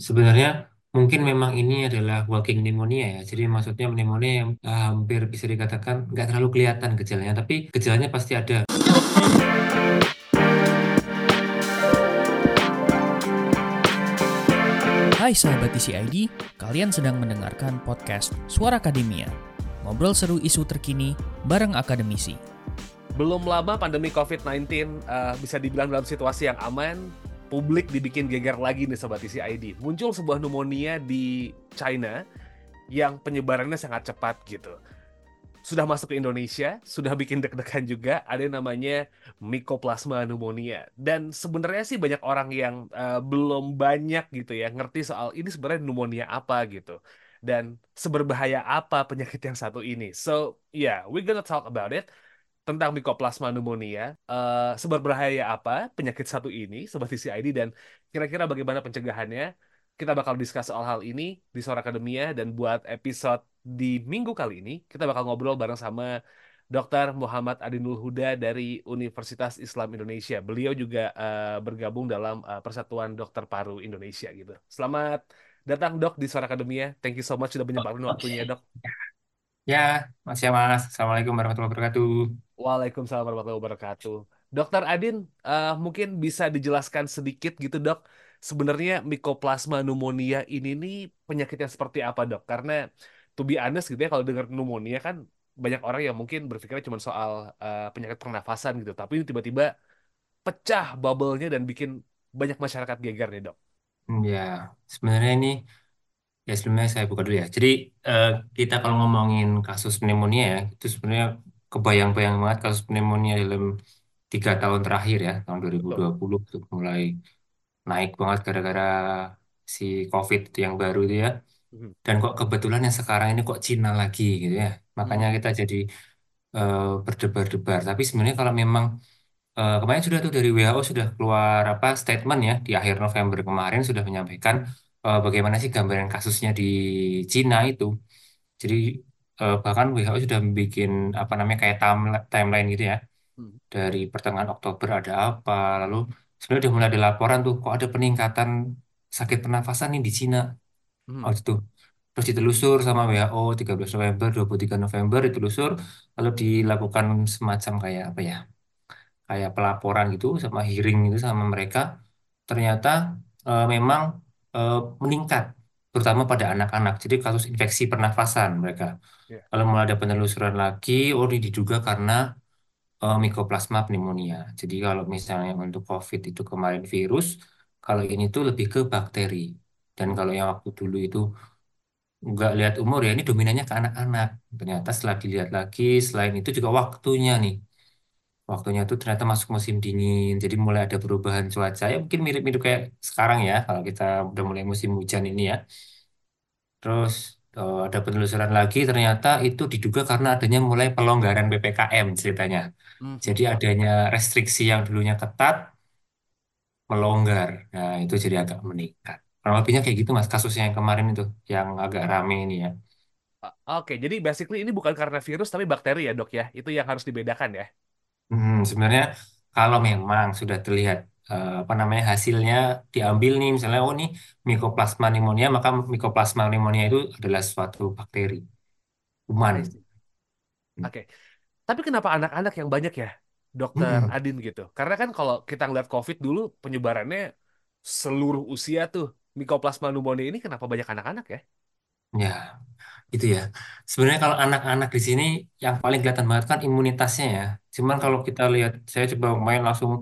Sebenarnya mungkin memang ini adalah walking pneumonia ya. Jadi maksudnya pneumonia yang eh, hampir bisa dikatakan nggak terlalu kelihatan gejalanya, tapi gejalanya pasti ada. Hai sahabat TCID, kalian sedang mendengarkan podcast Suara Akademia. Ngobrol seru isu terkini bareng akademisi. Belum lama pandemi COVID-19 uh, bisa dibilang dalam situasi yang aman, publik dibikin geger lagi nih Sobat TCID. Muncul sebuah pneumonia di China yang penyebarannya sangat cepat gitu. Sudah masuk ke Indonesia, sudah bikin deg-degan juga, ada yang namanya Mycoplasma pneumonia. Dan sebenarnya sih banyak orang yang uh, belum banyak gitu ya ngerti soal ini sebenarnya pneumonia apa gitu. Dan seberbahaya apa penyakit yang satu ini. So, yeah, we're gonna talk about it tentang Mycoplasma pneumonia, uh, seberbahaya apa penyakit satu ini, Sobat TCID, dan kira-kira bagaimana pencegahannya. Kita bakal discuss soal hal ini di Suara Akademia, dan buat episode di minggu kali ini, kita bakal ngobrol bareng sama Dr. Muhammad Adinul Huda dari Universitas Islam Indonesia. Beliau juga uh, bergabung dalam uh, Persatuan Dokter Paru Indonesia gitu. Selamat datang dok di Suara Akademia. Thank you so much sudah menyempatkan waktunya dok. Ya, Mas ya Mas. Assalamualaikum warahmatullahi wabarakatuh. Waalaikumsalam warahmatullahi wabarakatuh. Dokter Adin, uh, mungkin bisa dijelaskan sedikit gitu dok, sebenarnya Mycoplasma pneumonia ini nih penyakit yang seperti apa dok? Karena to be honest gitu ya, kalau dengar pneumonia kan banyak orang yang mungkin berpikirnya cuma soal uh, penyakit pernafasan gitu, tapi ini tiba-tiba pecah bubble-nya dan bikin banyak masyarakat geger nih dok. Ya, sebenarnya ini ya sebelumnya saya buka dulu ya. Jadi eh, kita kalau ngomongin kasus pneumonia ya, itu sebenarnya kebayang-bayang banget kasus pneumonia dalam tiga tahun terakhir ya, tahun Betul. 2020 itu mulai naik banget gara-gara si COVID itu yang baru itu ya. Mhm. Dan kok kebetulan yang sekarang ini kok Cina lagi gitu ya. Makanya Mhm. kita jadi eh, berdebar-debar. Tapi sebenarnya kalau memang eh, kemarin sudah tuh dari WHO sudah keluar apa statement ya di akhir November kemarin sudah menyampaikan eh, bagaimana sih gambaran kasusnya di Cina itu. Jadi eh, bahkan WHO sudah bikin apa namanya kayak time- timeline gitu ya. Mhm. Dari pertengahan Oktober ada apa, lalu sebenarnya udah mulai ada laporan tuh kok ada peningkatan sakit pernafasan nih di Cina. Oh Mhm. itu. Terus ditelusur sama WHO 13 November, 23 November ditelusur, lalu dilakukan semacam kayak apa ya? Kayak pelaporan gitu sama hearing gitu sama mereka. Ternyata eh, memang eh, meningkat, terutama pada anak-anak. Jadi kasus infeksi pernafasan mereka. Ya. Lalu mulai ada penelusuran lagi, oh ini diduga karena eh, Mycoplasma pneumonia. Jadi kalau misalnya untuk COVID itu kemarin virus, kalau ini tuh lebih ke bakteri. Dan kalau yang waktu dulu itu nggak lihat umur ya, ini dominannya ke anak-anak. Ternyata setelah dilihat lagi, selain itu juga waktunya nih. Waktunya tuh ternyata masuk musim dingin, jadi mulai ada perubahan cuaca. Ya mungkin mirip-mirip kayak sekarang ya, kalau kita udah mulai musim hujan ini ya. Terus eh, ada penelusuran lagi, ternyata itu diduga karena adanya mulai pelonggaran PPKM ceritanya. Jadi Mhm. adanya restriksi yang dulunya ketat, melonggar. Nah itu jadi agak meningkat. Kurang lebihnya kayak gitu mas, kasusnya yang kemarin itu, yang agak rame ini ya. Oke, jadi basically ini bukan karena virus tapi bakteri ya dok ya. Itu yang harus dibedakan ya. Hmm, sebenarnya kalau memang sudah terlihat eh, apa namanya hasilnya diambil nih misalnya oh nih Mycoplasma pneumonia maka Mycoplasma pneumonia itu adalah suatu bakteri kuman. I see. Oke. Tapi kenapa anak-anak yang banyak ya, Dokter Hmm, Adin gitu? Karena kan kalau kita ngeliat COVID dulu penyebarannya seluruh usia tuh. Mycoplasma pneumonia ini kenapa banyak anak-anak ya? ya itu ya. Sebenarnya kalau anak-anak di sini yang paling kelihatan banget kan imunitasnya ya. Cuman kalau kita lihat, saya coba main langsung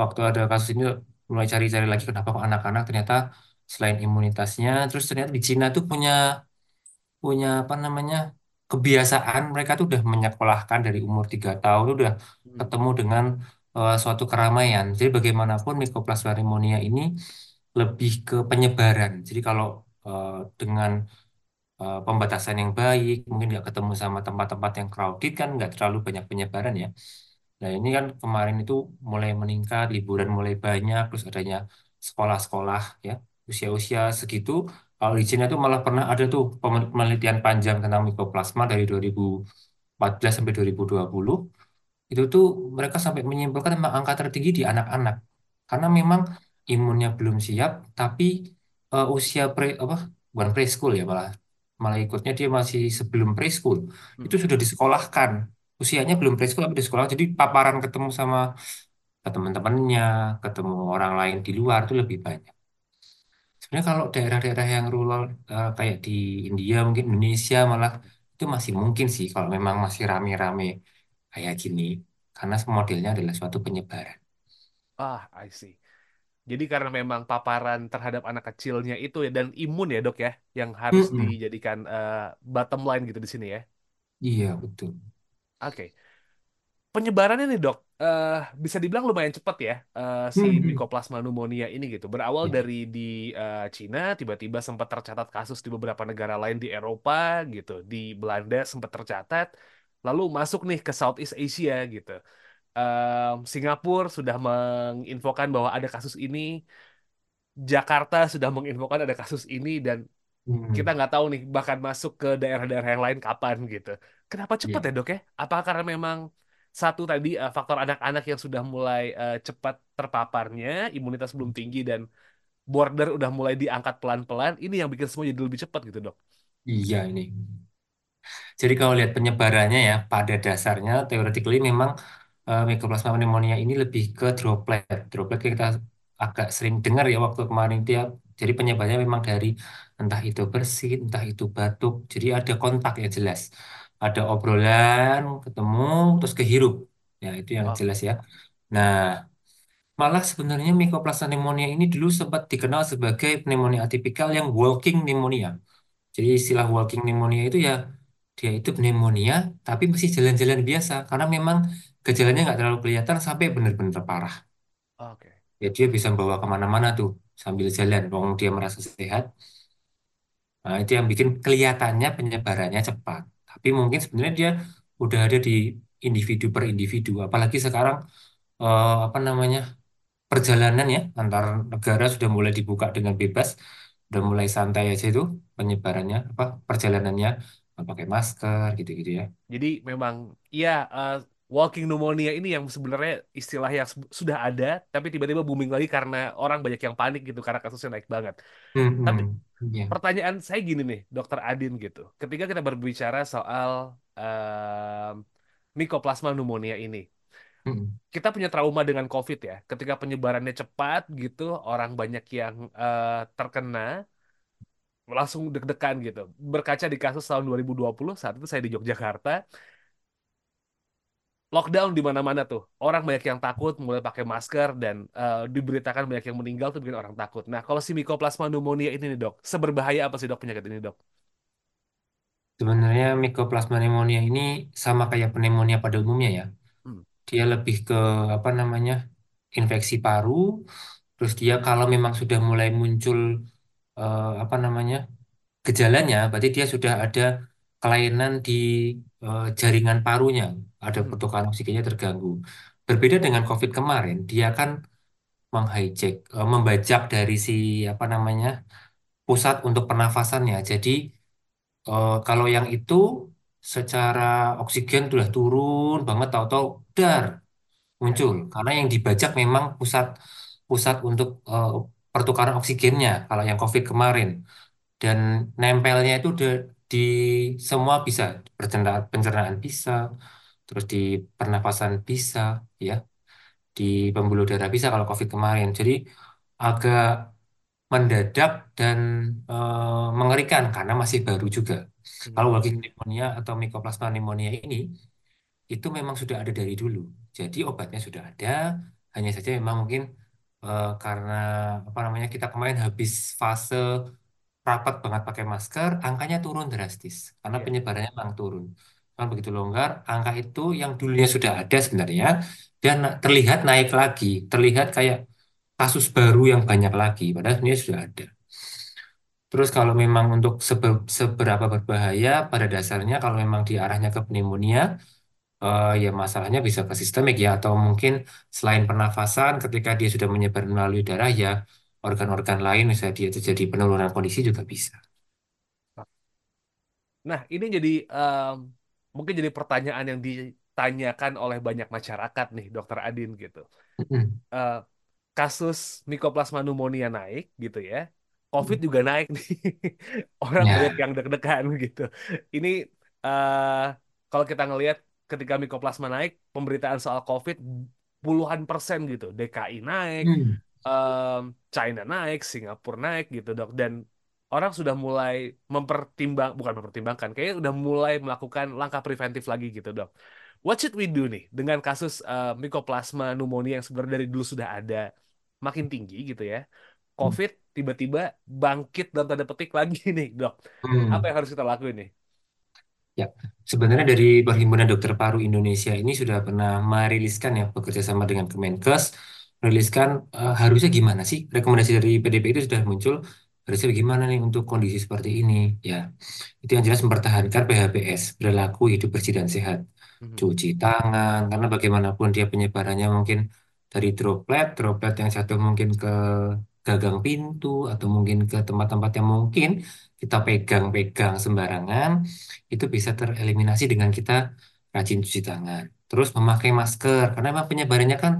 waktu ada kasus ini mulai cari-cari lagi kenapa kok anak-anak ternyata selain imunitasnya, terus ternyata di Cina tuh punya punya apa namanya kebiasaan mereka tuh udah menyekolahkan dari umur tiga tahun udah Mhm. ketemu dengan eh, suatu keramaian. Jadi bagaimanapun Mycoplasma pneumonia ini lebih ke penyebaran. Jadi kalau eh, dengan eh, pembatasan yang baik, mungkin nggak ketemu sama tempat-tempat yang crowded kan nggak terlalu banyak penyebaran ya. Nah ini kan kemarin itu mulai meningkat, liburan mulai banyak, terus adanya sekolah-sekolah ya usia-usia segitu. Kalau di Cina itu malah pernah ada tuh penelitian panjang tentang mikroplasma dari 2014 sampai 2020. Itu tuh mereka sampai menyimpulkan memang angka tertinggi di anak-anak. Karena memang imunnya belum siap, tapi eh, usia pre apa bukan preschool ya malah malah ikutnya dia masih sebelum preschool. Itu Hmm. sudah disekolahkan. Usianya belum preschool tapi di sekolah. Jadi paparan ketemu sama ke teman-temannya ketemu orang lain di luar itu lebih banyak. Sebenarnya kalau daerah-daerah yang rural eh, kayak di India mungkin Indonesia malah itu masih mungkin sih kalau memang masih rame-rame kayak gini. Karena modelnya adalah suatu penyebaran. Ah, I see. Jadi karena memang paparan terhadap anak kecilnya itu ya dan imun ya dok ya yang harus Mm-mm. dijadikan eh, bottom line gitu di sini ya. Iya betul Oke. Penyebarannya nih dok, eh, bisa dibilang lumayan cepat ya eh, si Mm-mm. Mycoplasma pneumonia ini gitu. Berawal Ya. dari di eh, Cina, tiba-tiba sempat tercatat kasus di beberapa negara lain di Eropa gitu, di Belanda sempat tercatat, lalu masuk nih ke Southeast Asia gitu. Em, Singapura sudah menginfokan bahwa ada kasus ini, Jakarta sudah menginfokan ada kasus ini dan kita Mm. nggak tahu nih bahkan masuk ke daerah-daerah yang lain kapan gitu. Kenapa cepat Iya. ya dok ya? Apakah karena memang satu tadi eh, faktor anak-anak yang sudah mulai eh, cepat terpaparnya, imunitas belum tinggi dan border udah mulai diangkat pelan-pelan, ini yang bikin semua jadi lebih cepat gitu dok. Iya ini. Jadi kalau lihat penyebarannya ya, pada dasarnya theoretically memang eh, Mycoplasma pneumonia ini lebih ke droplet. Droplet kita agak sering dengar ya waktu kemarin dia. Jadi penyebarannya memang dari entah itu bersin, entah itu batuk. Jadi ada kontak ya jelas. Ada obrolan, ketemu, terus kehirup. Ya itu yang Oke. jelas ya. Nah, malah sebenarnya Mycoplasma pneumonia ini dulu sempat dikenal sebagai pneumonia atipikal yang walking pneumonia. Jadi istilah walking pneumonia itu ya dia itu pneumonia tapi masih jalan-jalan biasa karena memang gejalanya nggak terlalu kelihatan sampai benar-benar parah. Oke. Ya dia bisa bawa ke mana-mana tuh sambil jalan, wong dia merasa sehat. Nah, itu yang bikin kelihatannya penyebarannya cepat. Tapi mungkin sebenarnya dia udah ada di individu per individu. Apalagi sekarang eh, apa namanya perjalanan ya antar negara sudah mulai dibuka dengan bebas, udah mulai santai aja itu penyebarannya apa perjalanannya nggak pakai masker gitu-gitu ya. Jadi memang ya eh, walking pneumonia ini yang sebenarnya istilah yang sudah ada, tapi tiba-tiba booming lagi karena orang banyak yang panik gitu karena kasusnya naik banget. Tapi Hmm, iya. pertanyaan saya gini nih, Dokter Adin gitu. Ketika kita berbicara soal em, Mycoplasma pneumonia ini, Hmm. kita punya trauma dengan COVID ya. Ketika penyebarannya cepat gitu, orang banyak yang eh, terkena, langsung deg-degan gitu. Berkaca di kasus tahun 2020, saat itu saya di Yogyakarta, lockdown di mana-mana tuh. Orang banyak yang takut, mulai pakai masker dan eh, diberitakan banyak yang meninggal tuh bikin orang takut. Nah, kalau si Mycoplasma pneumonia ini nih, Dok, seberbahaya apa sih, Dok, penyakit ini, Dok? Sebenarnya Mycoplasma pneumonia ini sama kayak pneumonia pada umumnya ya. Hmm. Dia lebih ke apa namanya infeksi paru. Terus dia kalau memang sudah mulai muncul eh, apa namanya gejalanya, berarti dia sudah ada kelainan di eh, jaringan parunya, ada Hmm. pertukaran oksigennya terganggu. Berbeda dengan COVID kemarin, dia kan menghijack, eh, membajak dari si apa namanya pusat untuk pernafasannya. Jadi eh, kalau yang itu secara oksigen sudah turun banget, tahu-tahu dar Ya. muncul karena yang dibajak memang pusat pusat untuk eh, pertukaran oksigennya kalau yang COVID kemarin dan nempelnya itu di semua bisa pencernaan pencernaan bisa terus di pernapasan bisa ya di pembuluh darah bisa kalau COVID kemarin jadi agak mendadak dan eh, mengerikan karena masih baru juga kalau walking Hmm. pneumonia atau mycoplasma pneumonia ini itu memang sudah ada dari dulu. Jadi obatnya sudah ada, hanya saja memang mungkin eh, karena apa namanya kita kemarin habis fase rapat banget pakai masker, angkanya turun drastis karena Ya. penyebarannya memang turun. Kan begitu longgar, angka itu yang dulunya sudah ada sebenarnya dan terlihat naik lagi, terlihat kayak kasus baru yang banyak lagi, padahal sebenarnya sudah ada. Terus kalau memang untuk sebe- seberapa berbahaya, pada dasarnya kalau memang diarahnya ke pneumonia, Eh, ya masalahnya bisa ke sistemik ya atau mungkin selain pernafasan ketika dia sudah menyebar melalui darah ya organ-organ lain misalnya dia terjadi penurunan kondisi juga bisa. Nah, ini jadi em, mungkin jadi pertanyaan yang ditanyakan oleh banyak masyarakat nih, Dokter Adin gitu. Eh, kasus Mycoplasma pneumonia naik gitu ya. COVID juga naik nih. Orang banyak Ya. yang deg-degan gitu. Ini eh kalau kita ngelihat ketika mikoplasma naik, pemberitaan soal COVID puluhan persen gitu. DKI naik, Hmm. Em, China naik, Singapura naik gitu dok. Dan orang sudah mulai mempertimbang, bukan mempertimbangkan, kayaknya udah mulai melakukan langkah preventif lagi gitu dok. What should we do nih dengan kasus eh, Mycoplasma pneumonia yang sebenarnya dari dulu sudah ada makin tinggi gitu ya. COVID tiba-tiba bangkit dalam tanda petik lagi nih dok. Apa Hmm. yang harus kita lakuin nih? Ya, sebenarnya dari Perhimpunan Dokter Paru Indonesia ini sudah pernah meriliskan ya bekerja sama dengan Kemenkes, meriliskan eh, harusnya gimana sih rekomendasi dari PDP itu sudah muncul harusnya bagaimana nih untuk kondisi seperti ini ya itu yang jelas mempertahankan PHBS perilaku hidup bersih dan sehat Mhm. cuci tangan karena bagaimanapun dia penyebarannya mungkin dari droplet droplet yang jatuh mungkin ke gagang pintu atau mungkin ke tempat-tempat yang mungkin kita pegang-pegang sembarangan itu bisa tereliminasi dengan kita rajin cuci tangan. Terus memakai masker, karena memang penyebarannya kan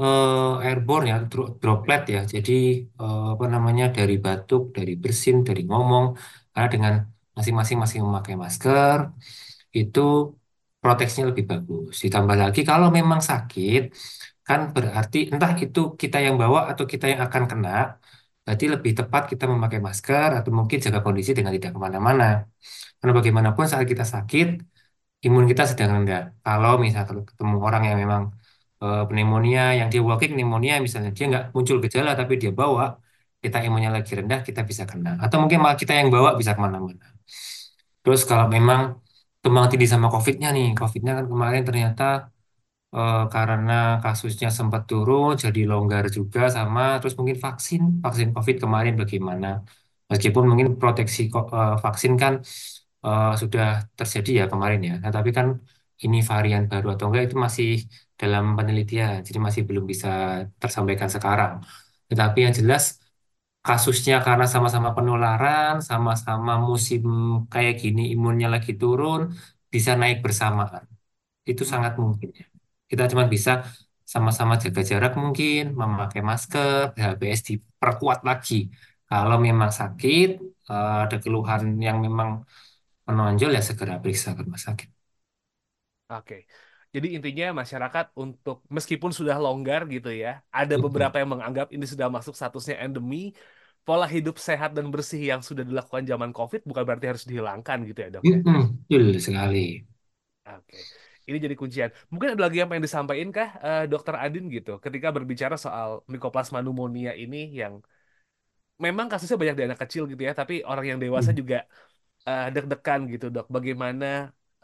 eh, airborne ya, dro- droplet ya. Jadi eh, apa namanya dari batuk, dari bersin, dari ngomong. Karena dengan masing-masing masing memakai masker itu proteksinya lebih bagus. Ditambah lagi kalau memang sakit kan berarti entah itu kita yang bawa atau kita yang akan kena. Berarti lebih tepat kita memakai masker atau mungkin jaga kondisi dengan tidak ke mana-mana. Karena bagaimanapun saat kita sakit, imun kita sedang rendah. Kalau misalnya ketemu orang yang memang eh, pneumonia, yang dia walking pneumonia misalnya, dia nggak muncul gejala tapi dia bawa, kita imunnya lagi rendah, kita bisa kena. Atau mungkin malah kita yang bawa bisa ke mana-mana. Terus kalau memang tumbang tindih sama COVID-nya nih, COVID-nya kan kemarin ternyata eh, karena kasusnya sempat turun, jadi longgar juga sama, terus mungkin vaksin, vaksin COVID kemarin bagaimana? Meskipun mungkin proteksi eh, vaksin kan sudah terjadi ya kemarin ya, nah, tapi kan ini varian baru atau enggak itu masih dalam penelitian, jadi masih belum bisa tersampaikan sekarang. Tetapi yang jelas kasusnya karena sama-sama penularan, sama-sama musim kayak gini imunnya lagi turun, bisa naik bersamaan. Itu sangat mungkin ya. Kita cuma bisa sama-sama jaga jarak mungkin, memakai masker, HBS diperkuat lagi. Kalau memang sakit, eh, ada keluhan yang memang menonjol ya segera periksa ke rumah sakit. Oke. Jadi intinya masyarakat untuk meskipun sudah longgar gitu ya, ada beberapa yang menganggap ini sudah masuk statusnya endemi, pola hidup sehat dan bersih yang sudah dilakukan zaman COVID bukan berarti harus dihilangkan gitu ya, Dok ya. Mm-mm. Betul sekali. Oke. Ini jadi kuncian. Mungkin ada lagi yang pengen disampaikan kah, eh, Dokter Adin gitu, ketika berbicara soal Mycoplasma pneumonia ini yang memang kasusnya banyak di anak kecil gitu ya, tapi orang yang dewasa Mm. juga eh, deg-degan gitu, Dok. Bagaimana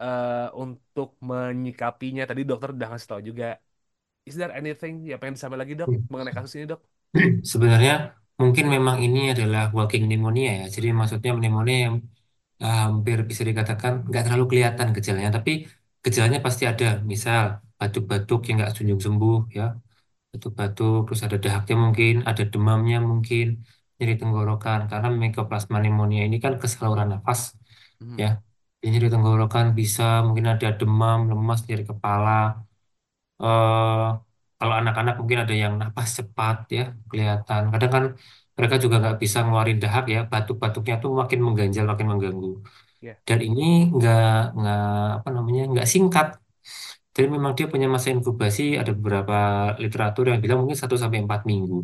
eh, untuk menyikapinya? Tadi dokter udah ngasih tahu juga. Is there anything yang pengen disampaikan lagi, Dok, mengenai kasus ini, Dok? Sebenarnya mungkin memang ini adalah walking pneumonia ya. Jadi maksudnya pneumonia yang eh, hampir bisa dikatakan nggak terlalu kelihatan gejalanya, tapi gejalanya pasti ada. Misal batuk-batuk yang nggak kunjung sembuh ya, batuk-batuk, terus ada dahaknya mungkin, ada demamnya mungkin, nyeri tenggorokan. Karena Mycoplasma pneumonia ini kan ke saluran nafas Hmm. ya. Nyeri tenggorokan bisa, mungkin ada demam, lemas, nyeri kepala. eh kalau anak-anak mungkin ada yang napas cepat ya kelihatan. Kadang kan mereka juga nggak bisa ngeluarin dahak ya, batuk-batuknya tuh makin mengganjal, makin mengganggu. Ya. Dan ini nggak nggak apa namanya nggak singkat. Jadi memang dia punya masa inkubasi ada beberapa literatur yang bilang mungkin satu sampai 4 minggu.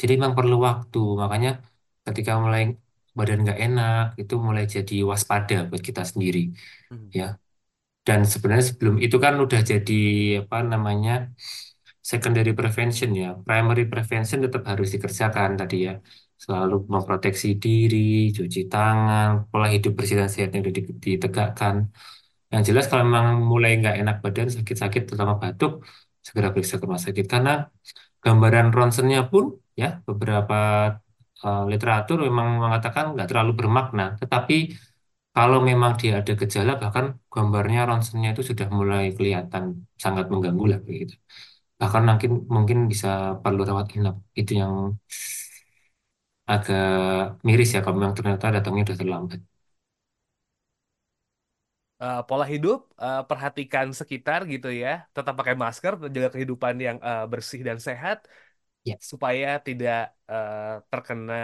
Jadi memang perlu waktu. Makanya ketika mulai badan nggak enak itu mulai jadi waspada buat kita sendiri Hmm. ya. Dan sebenarnya sebelum itu kan udah jadi apa namanya secondary prevention ya. Primary prevention tetap harus dikerjakan tadi ya. Selalu memproteksi diri, cuci tangan, pola hidup bersih dan sehat yang udah di- ditegakkan. Yang jelas kalau memang mulai nggak enak badan, sakit-sakit, terutama batuk, segera periksa ke rumah sakit. Karena gambaran ronsennya pun ya beberapa eh, literatur memang mengatakan nggak terlalu bermakna. Tetapi kalau memang dia ada gejala, bahkan gambarnya ronsennya itu sudah mulai kelihatan sangat mengganggu lah begitu. Bahkan mungkin mungkin bisa perlu rawat inap. Itu yang agak miris ya kalau memang ternyata datangnya sudah terlambat. Eh, pola hidup, eh, perhatikan sekitar gitu ya, tetap pakai masker, jaga kehidupan yang eh, bersih dan sehat. Ya. supaya tidak eh, terkena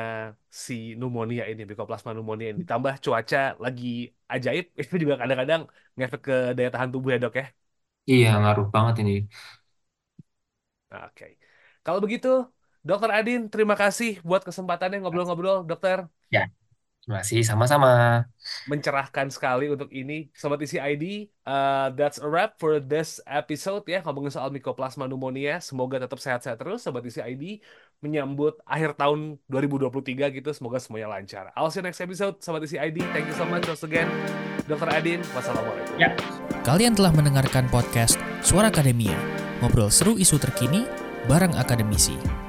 si pneumonia ini, Mycoplasma pneumonia ini. Ditambah cuaca lagi ajaib, itu juga kadang-kadang ngefek ke daya tahan tubuh ya dok ya. Iya, ngaruh banget ini. Oke. Kalau begitu, Dokter Adin, terima kasih buat kesempatannya ngobrol-ngobrol, dokter. Ya, terima kasih sama-sama. Mencerahkan sekali untuk ini. Sobat isi ID, uh, that's a wrap for this episode ya, ngomongin soal Mycoplasma pneumonia. Semoga tetap sehat-sehat terus, Sobat isi ID. Menyambut akhir tahun 2023 gitu, semoga semuanya lancar. I'll see you next episode, Sobat isi ID. Thank you so much once again. Dokter Adin, wassalamualaikum. Ya. Kalian telah mendengarkan podcast Suara Akademia, ngobrol seru isu terkini bareng akademisi.